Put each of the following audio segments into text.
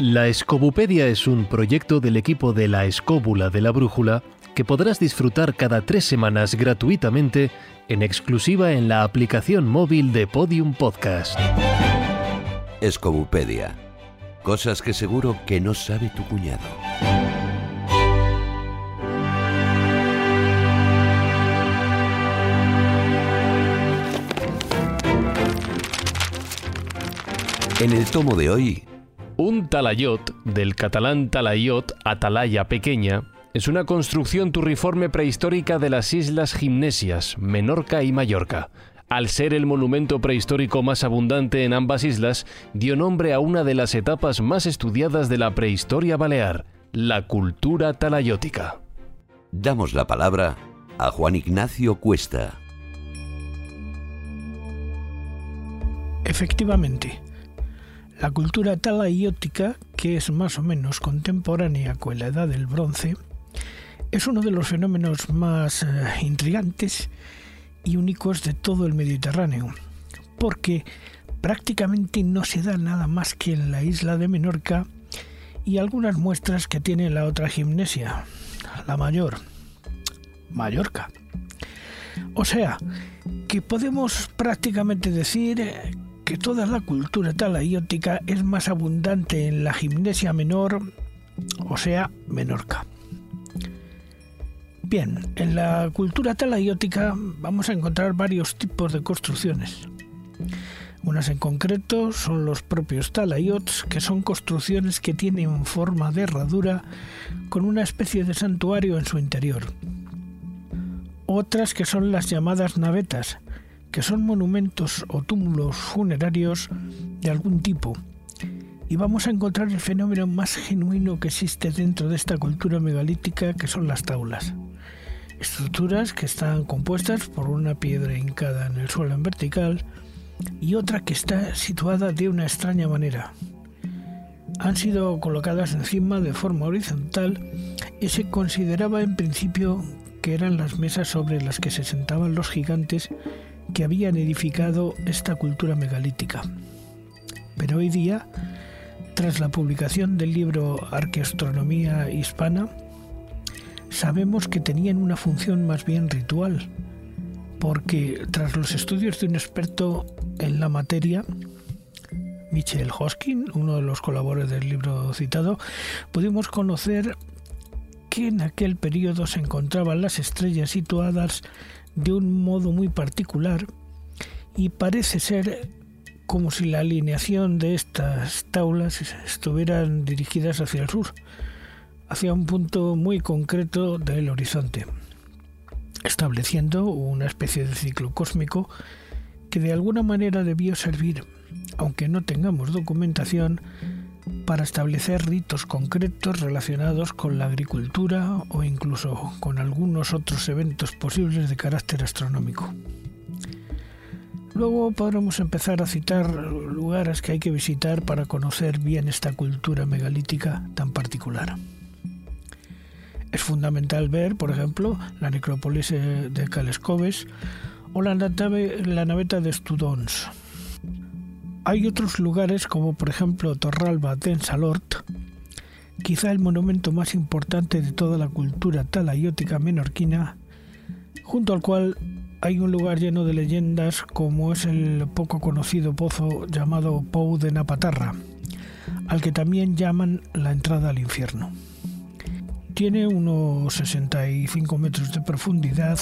La Escobupedia es un proyecto del equipo de la Escóbula de la Brújula que podrás disfrutar cada tres semanas gratuitamente en exclusiva en la aplicación móvil de Podium Podcast. Escobupedia. Cosas que seguro que no sabe tu cuñado. En el tomo de hoy, Un talayot, del catalán talayot, atalaya pequeña, es una construcción turriforme prehistórica de las islas Gimnesias, Menorca y Mallorca. Al ser el monumento prehistórico más abundante en ambas islas, dio nombre a una de las etapas más estudiadas de la prehistoria balear, la cultura talayótica. damos la palabra a Juan Ignacio Cuesta. Efectivamente, la cultura talayótica, que es más o menos contemporánea con la edad del bronce, es uno de los fenómenos más eh, intrigantes y únicos de todo el Mediterráneo, porque prácticamente no se da nada más que en la isla de Menorca y algunas muestras que tiene la otra gimnesia, la mayor, Mallorca. O sea, que podemos prácticamente decir eh, que toda la cultura talayótica es más abundante en la gimnesia menor, o sea, Menorca. Bien, en la cultura talayótica vamos a encontrar varios tipos de construcciones. Unas en concreto son los propios talayots, que son construcciones que tienen forma de herradura con una especie de santuario en su interior. Otras que son las llamadas navetas, que son monumentos o túmulos funerarios de algún tipo. Y vamos a encontrar el fenómeno más genuino que existe dentro de esta cultura megalítica, que son las taulas. Estructuras que están compuestas por una piedra hincada en el suelo en vertical y otra que está situada de una extraña manera. Han sido colocadas encima de forma horizontal y se consideraba en principio que eran las mesas sobre las que se sentaban los gigantes que habían edificado esta cultura megalítica. Pero hoy día, tras la publicación del libro Arqueastronomía Hispana, sabemos que tenían una función más bien ritual, porque tras los estudios de un experto en la materia, Michel Hoskin, uno de los colaboradores del libro citado, pudimos conocer que en aquel periodo se encontraban las estrellas situadas de un modo muy particular y parece ser como si la alineación de estas taulas estuvieran dirigidas hacia el sur, hacia un punto muy concreto del horizonte, estableciendo una especie de ciclo cósmico que de alguna manera debió servir, aunque no tengamos documentación, para establecer ritos concretos relacionados con la agricultura o incluso con algunos otros eventos posibles de carácter astronómico. Luego podremos empezar a citar lugares que hay que visitar para conocer bien esta cultura megalítica tan particular. Es fundamental ver, por ejemplo, la necrópolis eh, de Calescobes o la, la naveta de Studons. Hay otros lugares como por ejemplo Torralba de Ensalort, quizá el monumento más importante de toda la cultura talayótica menorquina, junto al cual hay un lugar lleno de leyendas como es el poco conocido pozo llamado Pou de Napatarra, al que también llaman la entrada al infierno. Tiene unos 65 metros de profundidad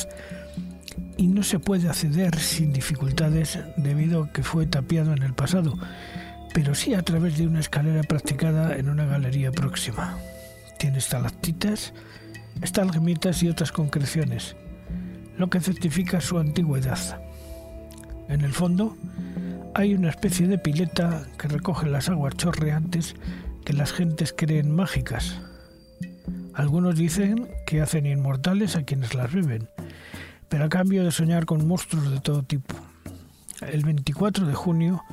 y no se puede acceder sin dificultades debido a que fue tapiado en el pasado, pero sí a través de una escalera practicada en una galería próxima. Tiene estalactitas, estalagmitas y otras concreciones, lo que certifica su antigüedad. En el fondo hay una especie de pileta que recoge las aguas chorreantes que las gentes creen mágicas. Algunos dicen que hacen inmortales a quienes las beben, pero a cambio de soñar con monstruos de todo tipo. El 24 de junio,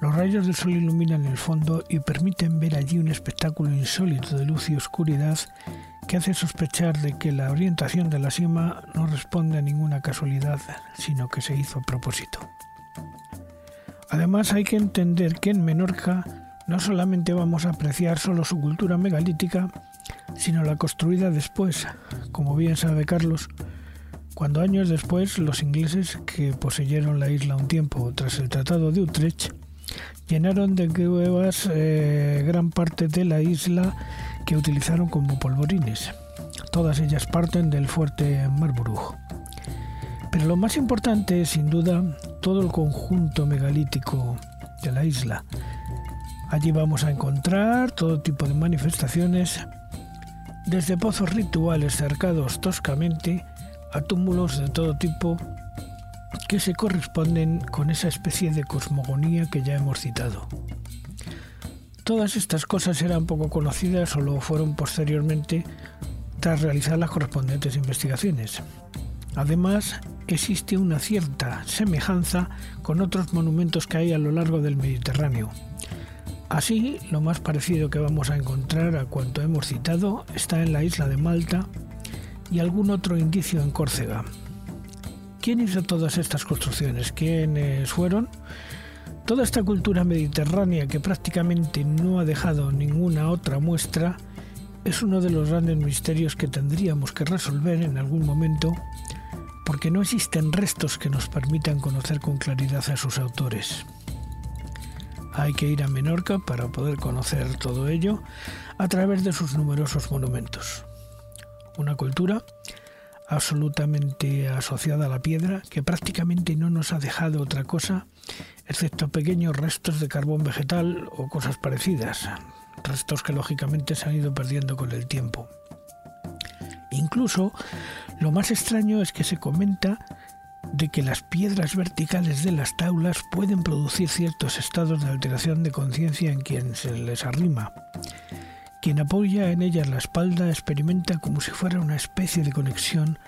los rayos del sol iluminan el fondo y permiten ver allí un espectáculo insólito de luz y oscuridad que hace sospechar de que la orientación de la cima no responde a ninguna casualidad, sino que se hizo a propósito. Además hay que entender que en Menorca no solamente vamos a apreciar solo su cultura megalítica, sino la construida después, como bien sabe Carlos, cuando años después los ingleses que poseyeron la isla un tiempo tras el Tratado de Utrecht llenaron de cuevas eh, gran parte de la isla que utilizaron como polvorines. Todas ellas parten del fuerte Marburg. Pero lo más importante es sin duda todo el conjunto megalítico de la isla. Allí vamos a encontrar todo tipo de manifestaciones, desde pozos rituales cercados toscamente túmulos de todo tipo que se corresponden con esa especie de cosmogonía que ya hemos citado. Todas estas cosas eran poco conocidas o lo fueron posteriormente tras realizar las correspondientes investigaciones. Además, existe una cierta semejanza con otros monumentos que hay a lo largo del Mediterráneo. Así, lo más parecido que vamos a encontrar a cuanto hemos citado está en la isla de Malta y algún otro indicio en Córcega. ¿Quién hizo todas estas construcciones? ¿Quiénes fueron? Toda esta cultura mediterránea que prácticamente no ha dejado ninguna otra muestra es uno de los grandes misterios que tendríamos que resolver en algún momento porque no existen restos que nos permitan conocer con claridad a sus autores. Hay que ir a Menorca para poder conocer todo ello a través de sus numerosos monumentos. Una cultura absolutamente asociada a la piedra, que prácticamente no nos ha dejado otra cosa, excepto pequeños restos de carbón vegetal o cosas parecidas, restos que lógicamente se han ido perdiendo con el tiempo. Incluso lo más extraño es que se comenta de que las piedras verticales de las taulas pueden producir ciertos estados de alteración de conciencia en quien se les arrima. Quien apoya en ellas la espalda experimenta como si fuera una especie de conexión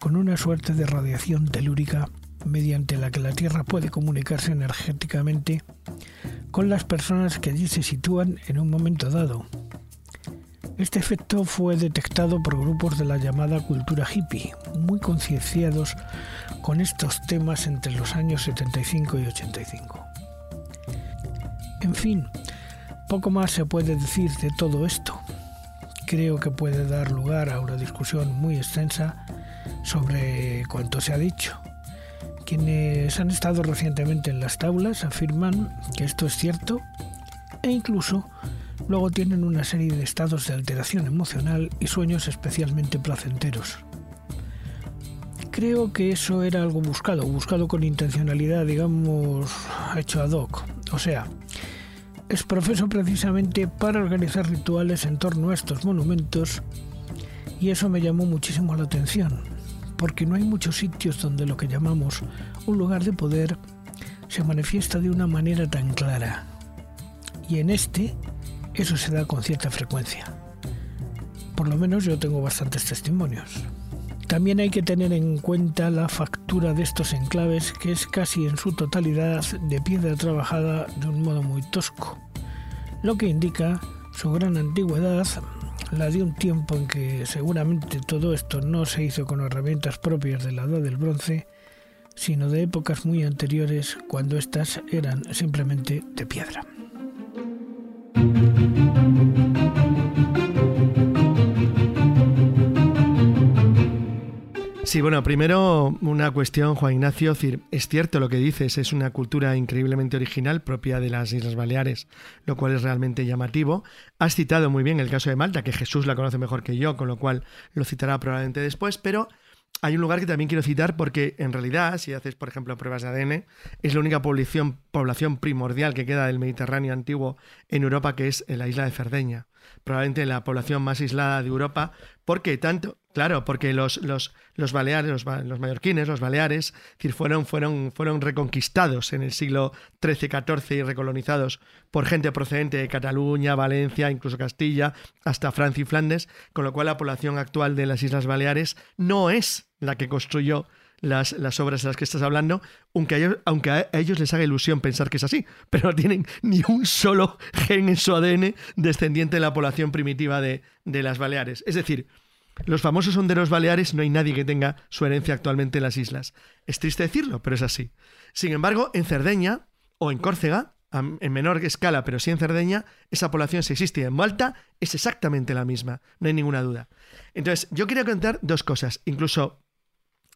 con una suerte de radiación telúrica mediante la que la Tierra puede comunicarse energéticamente con las personas que allí se sitúan en un momento dado. Este efecto fue detectado por grupos de la llamada cultura hippie, muy concienciados con estos temas entre los años 75 y 85. En fin, poco más se puede decir de todo esto. Creo que puede dar lugar a una discusión muy extensa sobre cuanto se ha dicho. Quienes han estado recientemente en las taulas afirman que esto es cierto e incluso luego tienen una serie de estados de alteración emocional y sueños especialmente placenteros. Creo que eso era algo buscado, buscado con intencionalidad, digamos, hecho ad hoc. O sea, es profeso precisamente para organizar rituales en torno a estos monumentos y eso me llamó muchísimo la atención, porque no hay muchos sitios donde lo que llamamos un lugar de poder se manifiesta de una manera tan clara. Y en este, eso se da con cierta frecuencia. Por lo menos yo tengo bastantes testimonios. También hay que tener en cuenta la factura de estos enclaves, que es casi en su totalidad de piedra trabajada de un modo muy tosco, lo que indica su gran antigüedad, la de un tiempo en que seguramente todo esto no se hizo con herramientas propias de la edad del bronce, sino de épocas muy anteriores cuando éstas eran simplemente de piedra. Sí, bueno, primero una cuestión, Juan Ignacio. Es cierto lo que dices, es una cultura increíblemente original propia de las Islas Baleares, lo cual es realmente llamativo. Has citado muy bien el caso de Malta, que Jesús la conoce mejor que yo, con lo cual lo citará probablemente después, pero hay un lugar que también quiero citar porque en realidad, si haces, por ejemplo, pruebas de ADN, es la única población, población primordial que queda del Mediterráneo antiguo en Europa, que es la isla de Cerdeña. Probablemente la población más aislada de Europa, porque tanto, Claro, porque los, los, los baleares, los, mallorquines, los baleares, fueron, fueron, fueron reconquistados en el siglo XIII-XIV y recolonizados por gente procedente de Cataluña, Valencia, incluso Castilla, hasta Francia y Flandes, con lo cual la población actual de las Islas Baleares no es la que construyó las, las, obras de las que estás hablando, aunque a, ellos, aunque a ellos les haga ilusión pensar que es así, pero no tienen ni un solo gen en su ADN descendiente de la población primitiva de, de las Baleares. Es decir, los famosos honderos baleares no hay nadie que tenga su herencia actualmente en las islas. Es triste decirlo, pero es así. Sin embargo, en Cerdeña o en Córcega, en menor escala, pero sí en Cerdeña, esa población si existe. En Malta es exactamente la misma, no hay ninguna duda. Entonces, yo quería contar dos cosas. Incluso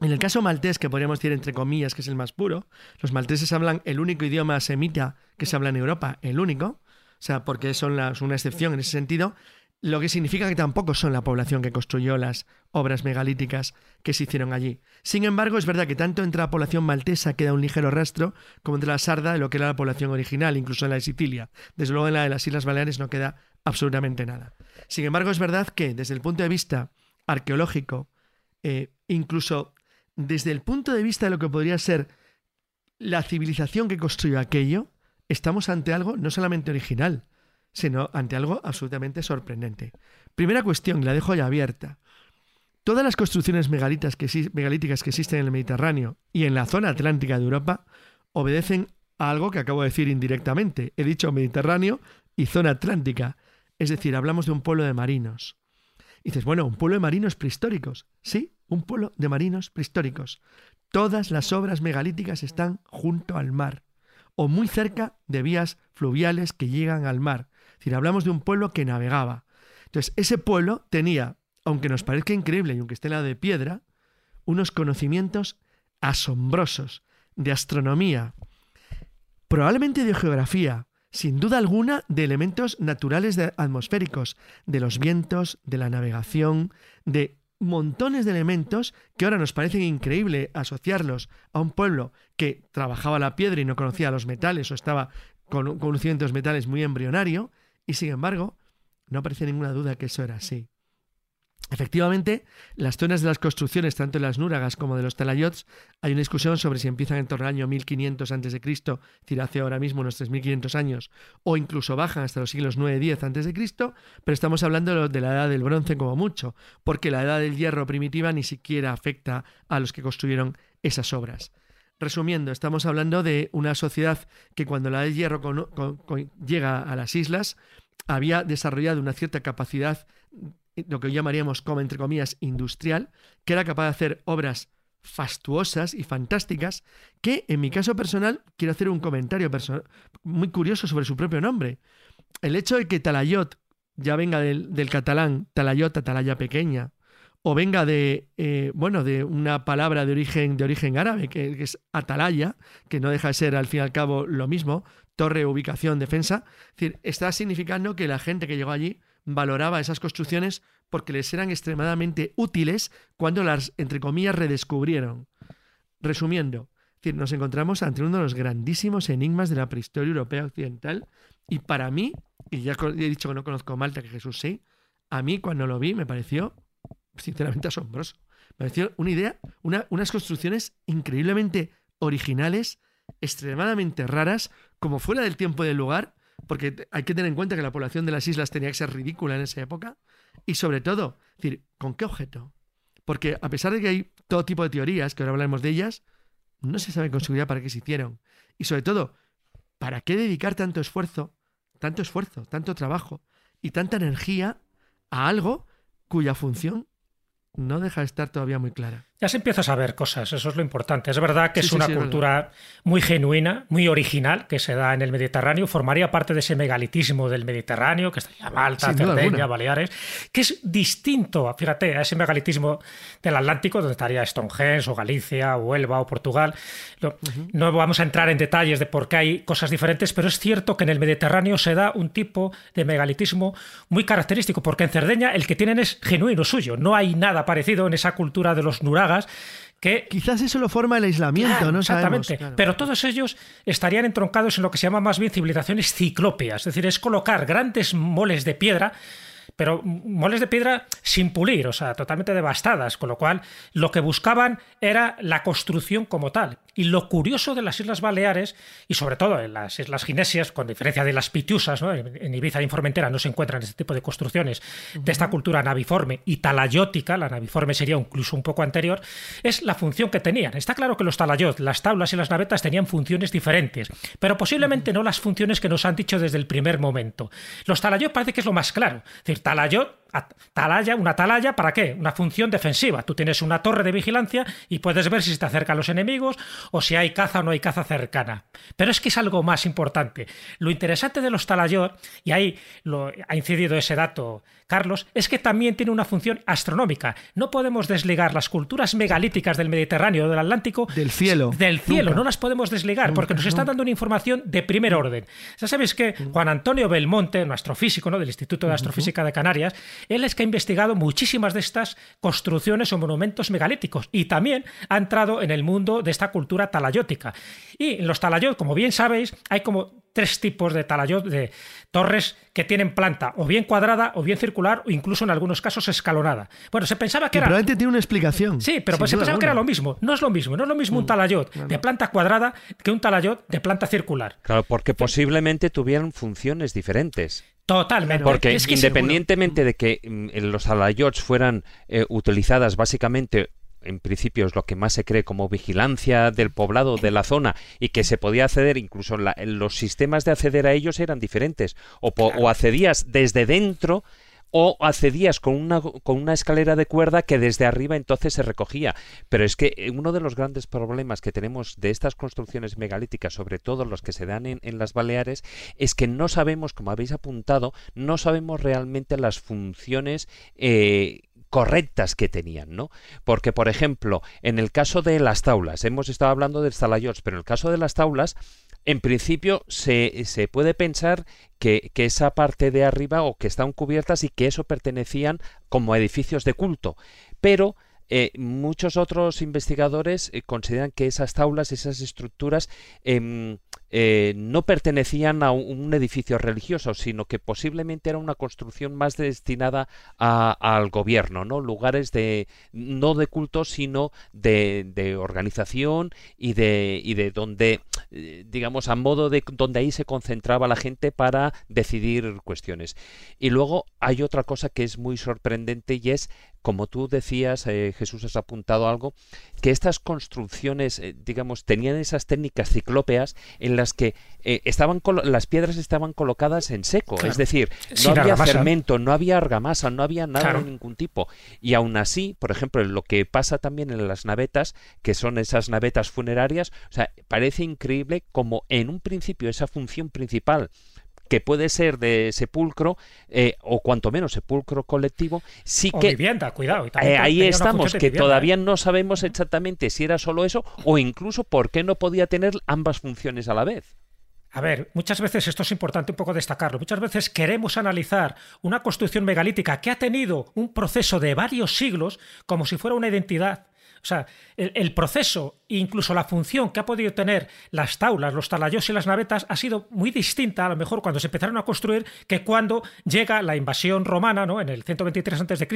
en el caso maltés, que podríamos decir entre comillas que es el más puro, los malteses hablan el único idioma semita que se habla en Europa, el único, o sea, porque son una excepción en ese sentido, lo que significa que tampoco son la población que construyó las obras megalíticas que se hicieron allí. Sin embargo, es verdad que tanto entre la población maltesa queda un ligero rastro como entre la sarda de lo que era la población original, incluso en la de Sicilia. Desde luego en la de las Islas Baleares no queda absolutamente nada. Sin embargo, es verdad que desde el punto de vista arqueológico, eh, incluso desde el punto de vista de lo que podría ser la civilización que construyó aquello, estamos ante algo no solamente original, sino ante algo absolutamente sorprendente. Primera cuestión, la dejo ya abierta. Todas las construcciones megalíticas que existen en el Mediterráneo y en la zona atlántica de Europa obedecen a algo que acabo de decir indirectamente. He dicho Mediterráneo y zona atlántica. Es decir, hablamos de un pueblo de marinos. Y dices, bueno, un pueblo de marinos prehistóricos. Sí, un pueblo de marinos prehistóricos. Todas las obras megalíticas están junto al mar o muy cerca de vías fluviales que llegan al mar decir, hablamos de un pueblo que navegaba. Entonces, ese pueblo tenía, aunque nos parezca increíble y aunque esté la de piedra, unos conocimientos asombrosos de astronomía, probablemente de geografía, sin duda alguna de elementos naturales atmosféricos, de los vientos, de la navegación, de montones de elementos que ahora nos parecen increíble asociarlos a un pueblo que trabajaba la piedra y no conocía los metales o estaba con conocimientos metales muy embrionario, y sin embargo, no parece ninguna duda que eso era así. Efectivamente, las zonas de las construcciones, tanto de las núragas como de los talayots, hay una discusión sobre si empiezan en torno al año 1500 a.C., es decir, hace ahora mismo unos 3500 años, o incluso bajan hasta los siglos 9-10 a.C., pero estamos hablando de la edad del bronce como mucho, porque la edad del hierro primitiva ni siquiera afecta a los que construyeron esas obras. Resumiendo, estamos hablando de una sociedad que cuando la del hierro llega a las islas, había desarrollado una cierta capacidad, lo que llamaríamos como entre comillas industrial, que era capaz de hacer obras fastuosas y fantásticas, que en mi caso personal quiero hacer un comentario muy curioso sobre su propio nombre. El hecho de que Talayot ya venga del, del catalán Talayot, Atalaya pequeña, o venga de, eh, bueno, de una palabra de origen, de origen árabe, que, es atalaya, que no deja de ser al fin y al cabo lo mismo, torre, ubicación, defensa. Es decir, está significando que la gente que llegó allí valoraba esas construcciones porque les eran extremadamente útiles cuando las, entre comillas, redescubrieron. Resumiendo, nos encontramos ante uno de los grandísimos enigmas de la prehistoria europea occidental y para mí, y ya he dicho que no conozco Malta, que Jesús sí, a mí cuando lo vi me pareció sinceramente asombroso. Me pareció una idea, unas construcciones increíblemente originales, extremadamente raras, como fuera del tiempo y del lugar, porque hay que tener en cuenta que la población de las islas tenía que ser ridícula en esa época, y sobre todo, decir, ¿con qué objeto? Porque a pesar de que hay todo tipo de teorías, que ahora hablaremos de ellas, no se sabe con seguridad para qué se hicieron. Y sobre todo, ¿para qué dedicar tanto esfuerzo, tanto esfuerzo, tanto trabajo y tanta energía a algo cuya función no deja de estar todavía muy clara. Ya se empieza a saber cosas, eso es lo importante. Es verdad que es una cultura muy genuina, muy original, que se da en el Mediterráneo, formaría parte de ese megalitismo del Mediterráneo, que estaría Malta, Cerdeña, Baleares, que es distinto, fíjate, a ese megalitismo del Atlántico, donde estaría Stonehenge o Galicia o Huelva o Portugal. No vamos a entrar en detalles de por qué hay cosas diferentes, pero es cierto que en el Mediterráneo se da un tipo de megalitismo muy característico, porque en Cerdeña el que tienen es genuino suyo, no hay nada parecido en esa cultura de los nuragas que quizás eso lo forma el aislamiento, ¿no? Exactamente. Pero todos ellos estarían entroncados en lo que se llama más bien civilizaciones ciclópeas, es decir, es colocar grandes moles de piedra pero moles de piedra sin pulir, o sea, totalmente devastadas, con lo cual lo que buscaban era la construcción como tal. Y lo curioso de las Islas Baleares, y sobre todo en las Islas Ginesias, con diferencia de las Pitiusas, en Ibiza y en Formentera no se encuentran este tipo de construcciones de esta cultura naviforme y talayótica, la naviforme sería incluso un poco anterior, es la función que tenían. Está claro que los talayot, las tablas y las navetas tenían funciones diferentes, pero posiblemente no las funciones que nos han dicho desde el primer momento. Los talayot parece que es lo más claro. Es decir, talayot atalaya, una atalaya, ¿para qué? Una función defensiva. Tú tienes una torre de vigilancia y puedes ver si se te acercan los enemigos o si hay caza o no hay caza cercana. Pero es que es algo más importante. Lo interesante de los talayot, y ahí lo, ha incidido ese dato Carlos, es que también tiene una función astronómica. No podemos desligar las culturas megalíticas del Mediterráneo o del Atlántico del cielo. Del cielo, no las podemos desligar porque nos están dando una información de primer orden. Ya sabes que Juan Antonio Belmonte, nuestro físico ¿no? del Instituto de Astrofísica de Canarias, él es que ha investigado muchísimas de estas construcciones o monumentos megalíticos y también ha entrado en el mundo de esta cultura talayótica. Y en los talayot, como bien sabéis, hay como tres tipos de talayot, de torres que tienen planta o bien cuadrada o bien circular o incluso en algunos casos escalonada. Bueno, se pensaba que, era... Probablemente tiene una explicación. Sí, pero pues se pensaba que era lo mismo. No es lo mismo. No es lo mismo un mm, talayot de planta cuadrada que un talayot de planta circular. Claro, porque posiblemente tuvieran funciones diferentes. Totalmente. Porque independientemente de que mm, los talayots fueran eh, utilizadas básicamente en principio es lo que más se cree como vigilancia del poblado de la zona y que se podía acceder, incluso los sistemas de acceder a ellos eran diferentes, o, o accedías desde dentro o accedías con una, con una escalera de cuerda que desde arriba entonces se recogía. Pero es que eh, uno de los grandes problemas que tenemos de estas construcciones megalíticas, sobre todo los que se dan en, en las Baleares, es que no sabemos, como habéis apuntado, no sabemos realmente las funciones eh, correctas que tenían, ¿no? Porque, por ejemplo, en el caso de las taulas, hemos estado hablando de talayots, pero en el caso de las taulas, en principio se, se puede pensar que, que, esa parte de arriba o que están cubiertas y que eso pertenecían como edificios de culto. Pero eh, muchos otros investigadores eh, consideran que esas taulas, esas estructuras, em, eh, no pertenecían a un, edificio religioso, sino que posiblemente era una construcción más destinada al gobierno, ¿no? Lugares de no de culto, sino de, organización y de, y de donde, eh, digamos, a modo de donde ahí se concentraba la gente para decidir cuestiones. Y luego hay otra cosa que es muy sorprendente y es como tú decías, eh, Jesús, has apuntado algo, que estas construcciones, eh, digamos, tenían esas técnicas ciclópeas en las que eh, estaban las piedras estaban colocadas en seco, es decir, no había fermento, no había argamasa, no había nada de ningún tipo. Y aún así, por ejemplo, lo que pasa también en las navetas, que son esas navetas funerarias, o sea, parece increíble como en un principio esa función principal que puede ser de sepulcro eh, o cuanto menos sepulcro colectivo, sí o que vivienda, cuidado. Eh, ahí estamos, que todavía ¿eh? no sabemos exactamente si era solo eso o incluso por qué no podía tener ambas funciones a la vez. A ver, muchas veces esto es importante un poco destacarlo. Muchas veces queremos analizar una construcción megalítica que ha tenido un proceso de varios siglos como si fuera una identidad. O sea, el, proceso incluso la función que ha podido tener las taulas, los talayos y las navetas ha sido muy distinta a lo mejor cuando se empezaron a construir que cuando llega la invasión romana ¿no? en el 123 a.C.,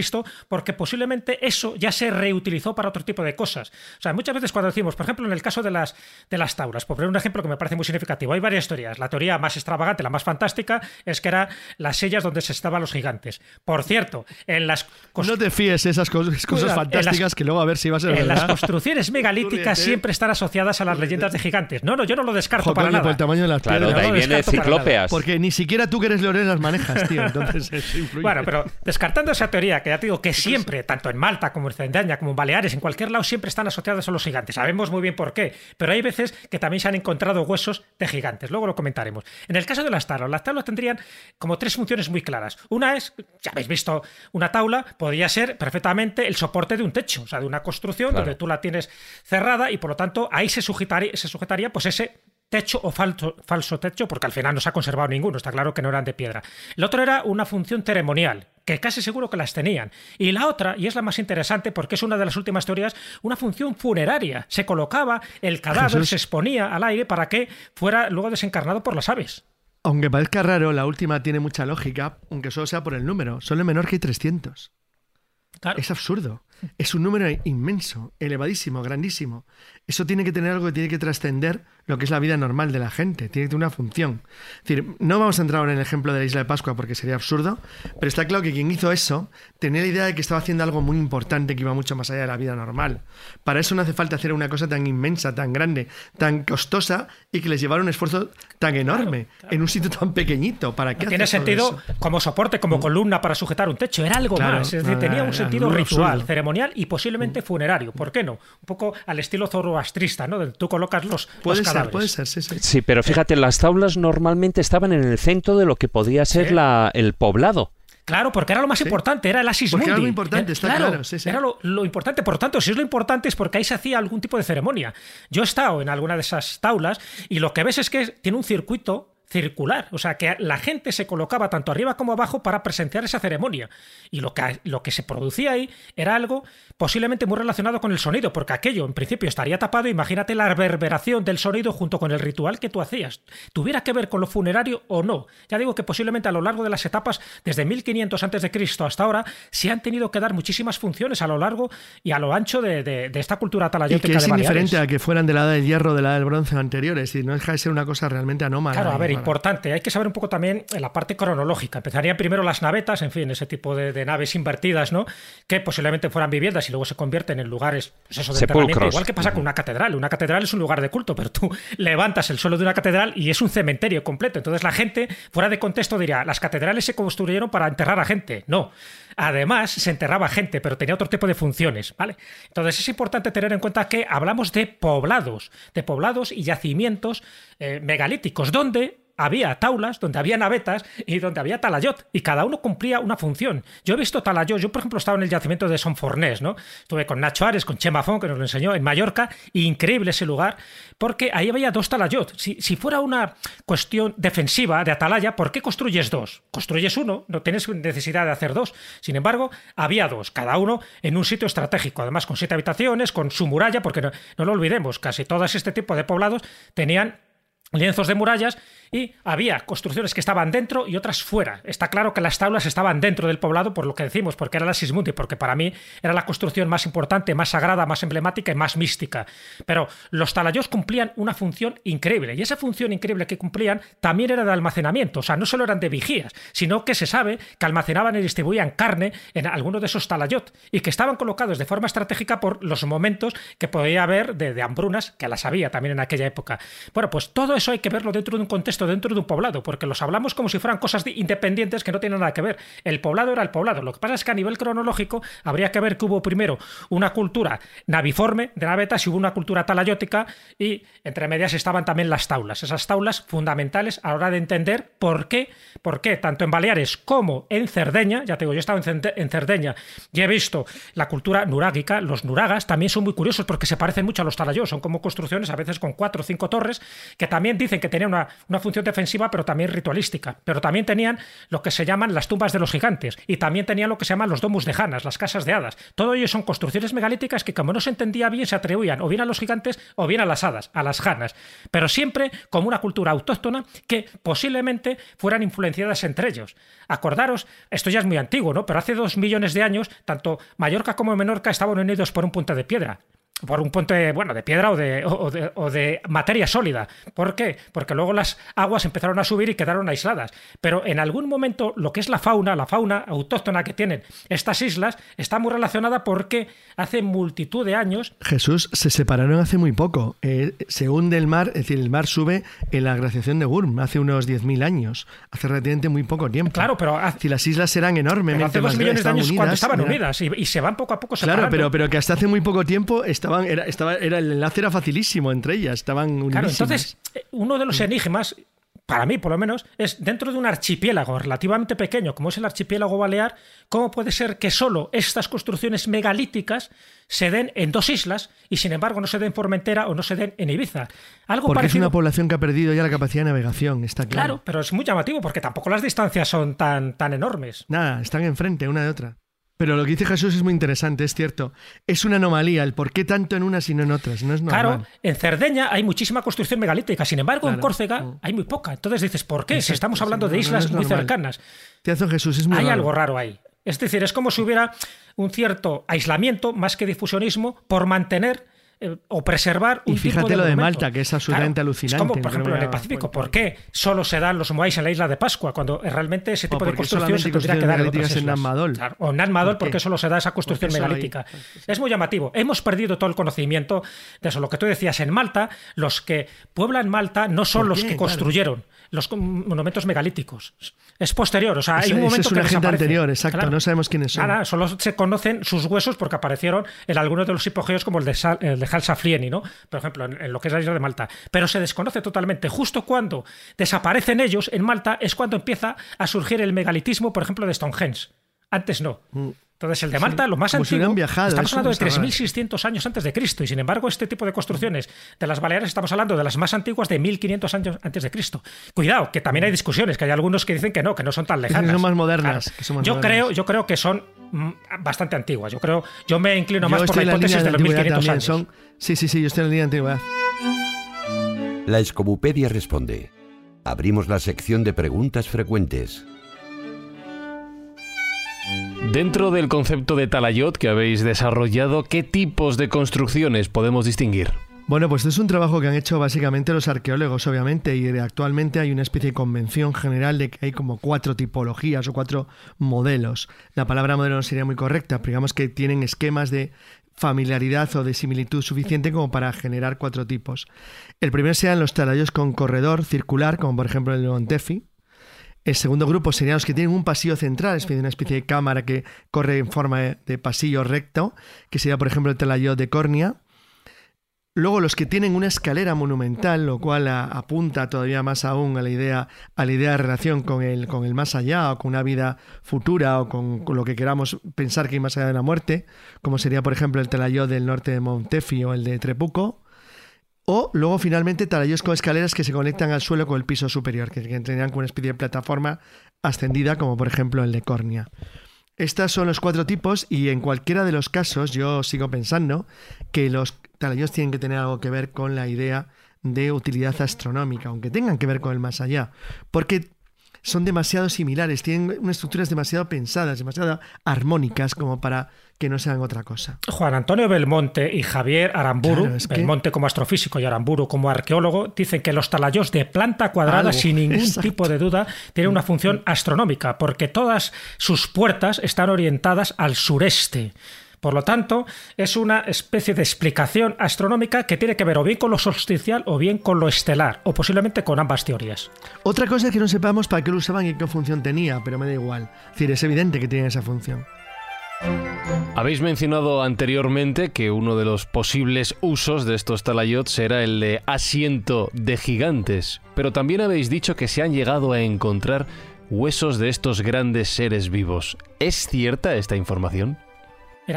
porque posiblemente eso ya se reutilizó para otro tipo de cosas. O sea, muchas veces cuando decimos, por ejemplo, en el caso de las, de las taulas, por poner un ejemplo que me parece muy significativo, hay varias teorías. La teoría más extravagante, la más fantástica, es que eran las sillas donde se estaban los gigantes. Por cierto, en las... No te fíes esas cosas, cosas fantásticas que luego a ver si vas a en las construcciones megalíticas siempre están asociadas a las leyendas de gigantes. No, no, yo no lo descarto para nada. Por el tamaño de las claro, de ahí viene ciclópeas. Porque ni siquiera tú que eres Lorena las manejas, tío. Entonces Bueno, pero descartando esa teoría, que ya te digo que siempre, tanto en Malta como en Cerdeña, como en Baleares, en cualquier lado, siempre están asociadas a los gigantes. Sabemos muy bien por qué. Pero hay veces que también se han encontrado huesos de gigantes. Luego lo comentaremos. En el caso de las tablas, las tablas tendrían como tres funciones muy claras. Una es, ya habéis visto, una tabla podría ser perfectamente el soporte de un techo, o sea, de una construcción donde tú la tienes cerrada y por lo tanto ahí se sujetaría, se sujetaría pues ese techo o falso, falso techo, porque al final no se ha conservado ninguno, está claro que no eran de piedra. El otro era una función ceremonial, que casi seguro que las tenían. Y la otra, y es la más interesante porque es una de las últimas teorías, una función funeraria. Se colocaba el cadáver, se exponía al aire para que fuera luego desencarnado por las aves. Aunque parezca raro, la última tiene mucha lógica, aunque solo sea por el número. Solo menor que 300. Es absurdo. Es un número inmenso, elevadísimo, grandísimo. Eso tiene que tener algo que tiene que trascender lo que es la vida normal de la gente, tiene una función. Es decir, no vamos a entrar ahora en el ejemplo de la isla de Pascua porque sería absurdo, pero está claro que quien hizo eso tenía la idea de que estaba haciendo algo muy importante que iba mucho más allá de la vida normal. Para eso no hace falta hacer una cosa tan inmensa, tan grande, tan costosa y que les llevara un esfuerzo tan enorme en un sitio tan pequeñito. ¿Para qué? tiene sentido como soporte, como mm. columna para sujetar un techo, era algo más. Es decir, tenía un sentido ritual, ceremonial y posiblemente mm. funerario. ¿Por qué no? Un poco al estilo zoroastrista, ¿no? Tú colocas los, puede ser, Puede ser, sí, sí. Sí, pero fíjate, las tablas normalmente estaban en el centro de lo que podía ser la, el poblado. Claro, porque era lo más importante, era el Asis Mundi. Era lo importante, está claro. Era lo, importante. Por tanto, si es lo importante es porque ahí se hacía algún tipo de ceremonia. Yo he estado en alguna de esas taulas y lo que ves es que tiene un circuito circular, o sea que la gente se colocaba tanto arriba como abajo para presenciar esa ceremonia y lo que, lo que se producía ahí era algo posiblemente muy relacionado con el sonido, porque aquello en principio estaría tapado, imagínate la reverberación del sonido junto con el ritual que tú hacías, tuviera que ver con lo funerario o no, ya digo que posiblemente a lo largo de las etapas desde 1500 a.C. hasta ahora se han tenido que dar muchísimas funciones a lo largo y a lo ancho de, esta cultura talayótica y que es indiferente a que fueran de la edad del hierro de la edad del bronce anteriores, y no deja de ser una cosa realmente anómala. Claro, a ver, importante. Hay que saber un poco también en la parte cronológica. Empezarían primero las navetas, en fin, ese tipo de, naves invertidas, ¿no? Que posiblemente fueran viviendas y luego se convierten en lugares, pues eso, de enterramiento. Igual que pasa con una catedral. Una catedral es un lugar de culto, pero tú levantas el suelo de una catedral y es un cementerio completo. Entonces la gente, fuera de contexto, diría, las catedrales se construyeron para enterrar a gente. No. Además, se enterraba gente, pero tenía otro tipo de funciones, ¿vale? Entonces es importante tener en cuenta que hablamos de poblados, de poblados y yacimientos eh, megalíticos, donde había taulas, donde había navetas y donde había talayot, y cada uno cumplía una función. Yo he visto talayot, yo por ejemplo estaba en el yacimiento de Son Fornés, ¿no? Estuve con Nacho Ares, con Chema Fon, que nos lo enseñó en Mallorca, increíble ese lugar, porque ahí había dos talayot. Si, si fuera una cuestión defensiva de atalaya, ¿por qué construyes dos? Construyes uno, no tienes necesidad de hacer dos. Sin embargo, había dos, cada uno en un sitio estratégico, además con siete habitaciones, con su muralla, porque no, no lo olvidemos, casi todos este tipo de poblados tenían lienzos de murallas y había construcciones que estaban dentro y otras fuera. Está claro que las tablas estaban dentro del poblado por lo que decimos, porque era la Sismundi, porque para mí era la construcción más importante, más sagrada, más emblemática y más mística. Pero los talayos cumplían una función increíble y esa función increíble que cumplían también era de almacenamiento, o sea, no solo eran de vigías, sino que se sabe que almacenaban y distribuían carne en algunos de esos talayot y que estaban colocados de forma estratégica por los momentos que podía haber de, de hambrunas, que las había también en aquella época. Bueno, pues todo eso hay que verlo dentro de un contexto dentro de un poblado, porque los hablamos como si fueran cosas independientes que no tienen nada que ver. El poblado era el poblado. Lo que pasa es que a nivel cronológico habría que ver que hubo primero una cultura naviforme de navetas y hubo una cultura talayótica y entre medias estaban también las taulas. Esas taulas fundamentales a la hora de entender por qué, por qué tanto en Baleares como en Cerdeña, ya te digo, yo he estado en Cerdeña y he visto la cultura nurágica, los nuragas también son muy curiosos porque se parecen mucho a los talayos, son como construcciones a veces con cuatro o cinco torres que también dicen que tenían una, una función defensiva, pero también ritualística. Pero también tenían lo que se llaman las tumbas de los gigantes y también tenían lo que se llaman los domus de Hanas, las casas de hadas. Todo ello son construcciones megalíticas que, como no se entendía bien, se atribuían o bien a los gigantes o bien a las hadas, a las Hanas, pero siempre como una cultura autóctona que posiblemente fueran influenciadas entre ellos. Acordaros, esto ya es muy antiguo, ¿no? Pero hace dos millones de años, tanto Mallorca como Menorca estaban unidos por un puente de piedra por un puente, bueno, de piedra o de, o, de, materia sólida. ¿Por qué? Porque luego las aguas empezaron a subir y quedaron aisladas. Pero en algún momento lo que es la fauna, la fauna autóctona que tienen estas islas, está muy relacionada porque hace multitud de años... Jesús, se separaron hace muy poco. Eh, se hunde el mar, es decir, el mar sube en la glaciación de Gurm hace unos 10.000 años, hace relativamente muy poco tiempo. Claro, pero... Si las islas eran enormemente hace dos millones de años cuando estaban unidas y, se van poco a poco separando. Claro, pero, pero que hasta hace muy poco tiempo era, estaba, era, el enlace era facilísimo entre ellas, estaban. Claro, entonces, eh, uno de los enigmas, para mí por lo menos, es dentro de un archipiélago relativamente pequeño, como es el archipiélago balear, ¿cómo puede ser que solo estas construcciones megalíticas se den en dos islas y sin embargo no se den en Formentera o no se den en Ibiza? Algo porque es una población que ha perdido ya la capacidad de navegación, está claro. Claro, pero es muy llamativo porque tampoco las distancias son tan, tan enormes. Nada, están enfrente una de otra. Pero lo que dice Jesús es muy interesante, es cierto. Es una anomalía el por qué tanto en unas y no en otras. No es normal. Claro, en Cerdeña hay muchísima construcción megalítica, sin embargo en Córcega mm. hay muy poca. Entonces dices, ¿por qué? si estamos hablando de islas muy cercanas. Jesús, es muy Hay algo raro ahí. Es decir, es como si hubiera un cierto aislamiento, más que difusionismo, por mantener eh, o preservar un Y fíjate tipo de lo de. Malta, que es absolutamente Claro, alucinante, Es como, por ejemplo, en el Pacífico. ¿Por qué solo se dan los moais en la isla de Pascua cuando realmente ese tipo de construcción se tendría que dar en otras en islas? Madol. Claro, O en Nan Madol, ¿Por qué? porque solo se da esa construcción hay- megalítica. Es muy llamativo. Hemos perdido todo el conocimiento de eso. Lo que tú decías, en Malta, los que pueblan Malta no son ¿Por los qué? que Claro. Los monumentos megalíticos. Es posterior, o sea, hay un momento es una que gente anterior, exacto, no sabemos quiénes son. Nada, solo se conocen sus huesos porque aparecieron en algunos de los hipogeos como el de, Sal- el de Halsaflieni, ¿no? Por ejemplo, en, en lo que es la isla de Malta. Pero se desconoce totalmente. Justo cuando desaparecen ellos en Malta es cuando empieza a surgir el megalitismo, por ejemplo, de Stonehenge. Antes no. Entonces, el de Malta, lo más si antiguo, hubieran viajado, estamos hablando de está raro. 3.600 años antes de Cristo, y sin embargo, este tipo de construcciones de las Baleares estamos hablando de las más antiguas de 1.500 años antes de Cristo. Cuidado, que también hay discusiones, que hay algunos que dicen que no, que no son tan que lejanas. son más modernas, Claro. que son más yo modernas. creo, yo creo que son mm, bastante antiguas. Yo creo, yo me inclino Yo más por la en la hipótesis de de los antigüedad 1.500 también. años. Son... Sí, sí, sí, yo estoy en la línea de antigüedad. La Escobupedia responde. Abrimos la sección de preguntas frecuentes. Dentro del concepto de talayot que habéis desarrollado, ¿qué tipos de construcciones podemos distinguir? Bueno, pues es un trabajo que han hecho básicamente los arqueólogos, obviamente, y actualmente hay una especie de convención general de que hay como cuatro tipologías o cuatro modelos. La palabra modelo no sería muy correcta, pero digamos que tienen esquemas de familiaridad o de similitud suficiente como para generar cuatro tipos. El primero serían los talayos con corredor circular, como por ejemplo el de Montefi. El segundo grupo serían los que tienen un pasillo central, es decir, una especie de cámara que corre en forma de pasillo recto, que sería por ejemplo el talayot de Córnea. Luego los que tienen una escalera monumental, lo cual apunta todavía más aún a la idea, a la idea de relación con el, con el más allá o con una vida futura o con, con lo que queramos pensar que hay más allá de la muerte, como sería por ejemplo el talayot del norte de Montefi o el de Trepuco. O luego finalmente talayos con escaleras que se conectan al suelo con el piso superior, que, tendrían como una especie de plataforma ascendida, como por ejemplo el de Córnea. Estos son los cuatro tipos y en cualquiera de los casos yo sigo pensando que los talayos tienen que tener algo que ver con la idea de utilidad astronómica, aunque tengan que ver con el más allá, porque son demasiado similares, tienen unas estructuras demasiado pensadas, demasiado armónicas como para que no sean otra cosa. Juan Antonio Belmonte y Javier Aramburu, Claro, es que- Belmonte como astrofísico y Aramburu como arqueólogo, dicen que los talayos de planta cuadrada, Algo, sin ningún exacto. tipo de duda, tienen una función astronómica, porque todas sus puertas están orientadas al sureste. Por lo tanto, es una especie de explicación astronómica que tiene que ver o bien con lo solsticial o bien con lo estelar, o posiblemente con ambas teorías. Otra cosa es que no sepamos para qué lo usaban y qué función tenía, pero me da igual. Es decir, es evidente que tienen esa función. Habéis mencionado anteriormente que uno de los posibles usos de estos talayots era el de asiento de gigantes, pero también habéis dicho que se han llegado a encontrar huesos de estos grandes seres vivos. ¿Es cierta esta información?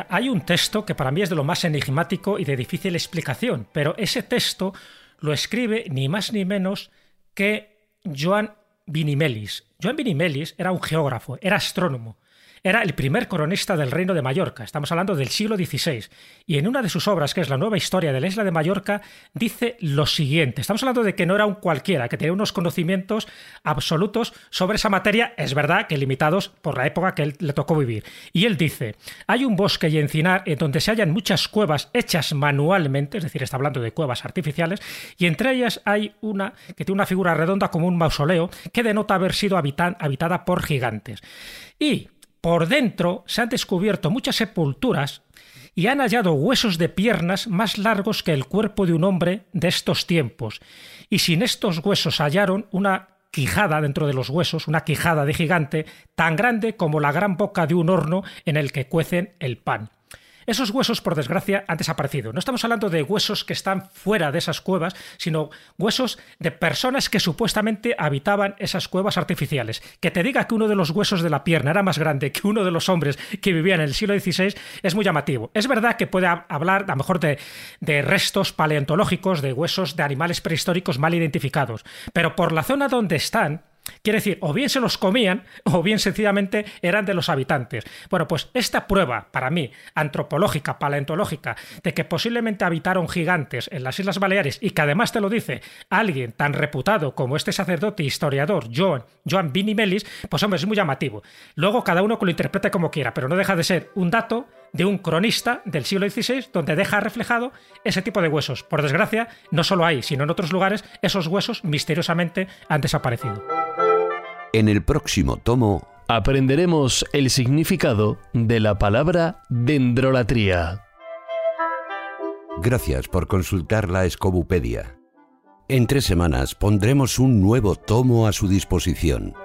Hay un texto que para mí es de lo más enigmático y de difícil explicación, pero ese texto lo escribe ni más ni menos que Joan Vinimelis. Joan Vinimelis era un geógrafo, era astrónomo. Era el primer coronista del Reino de Mallorca, estamos hablando del siglo XVI, y en una de sus obras, que es la nueva historia de la isla de Mallorca, dice lo siguiente. Estamos hablando de que no era un cualquiera, que tenía unos conocimientos absolutos sobre esa materia, es verdad que limitados por la época que él le tocó vivir. Y él dice, hay un bosque y encinar en donde se hallan muchas cuevas hechas manualmente, es decir, está hablando de cuevas artificiales, y entre ellas hay una que tiene una figura redonda como un mausoleo que denota haber sido habitada por gigantes. Y por dentro se han descubierto muchas sepulturas y han hallado huesos de piernas más largos que el cuerpo de un hombre de estos tiempos. Y sin estos huesos hallaron una quijada dentro de los huesos, una quijada de gigante tan grande como la gran boca de un horno en el que cuecen el pan. Esos huesos, por desgracia, han desaparecido. No estamos hablando de huesos que están fuera de esas cuevas, sino huesos de personas que supuestamente habitaban esas cuevas artificiales. Que te diga que uno de los huesos de la pierna era más grande que uno de los hombres que vivían en el siglo XVI es muy llamativo. Es verdad que puede hab- hablar a lo mejor de, de restos paleontológicos, de huesos de animales prehistóricos mal identificados, pero por la zona donde están, Quiere decir, o bien se los comían, o bien sencillamente eran de los habitantes. Bueno, pues esta prueba, para mí, antropológica, paleontológica, de que posiblemente habitaron gigantes en las Islas Baleares y que además te lo dice alguien tan reputado como este sacerdote historiador, Joan, Joan Vinimelis, pues hombre, es muy llamativo. Luego cada uno lo interprete como quiera, pero no deja de ser un dato de un cronista del siglo XVI donde deja reflejado ese tipo de huesos. Por desgracia, no solo hay, sino en otros lugares, esos huesos misteriosamente han desaparecido. En el próximo tomo aprenderemos el significado de la palabra dendrolatría. Gracias por consultar la Escobupedia. En tres semanas pondremos un nuevo tomo a su disposición.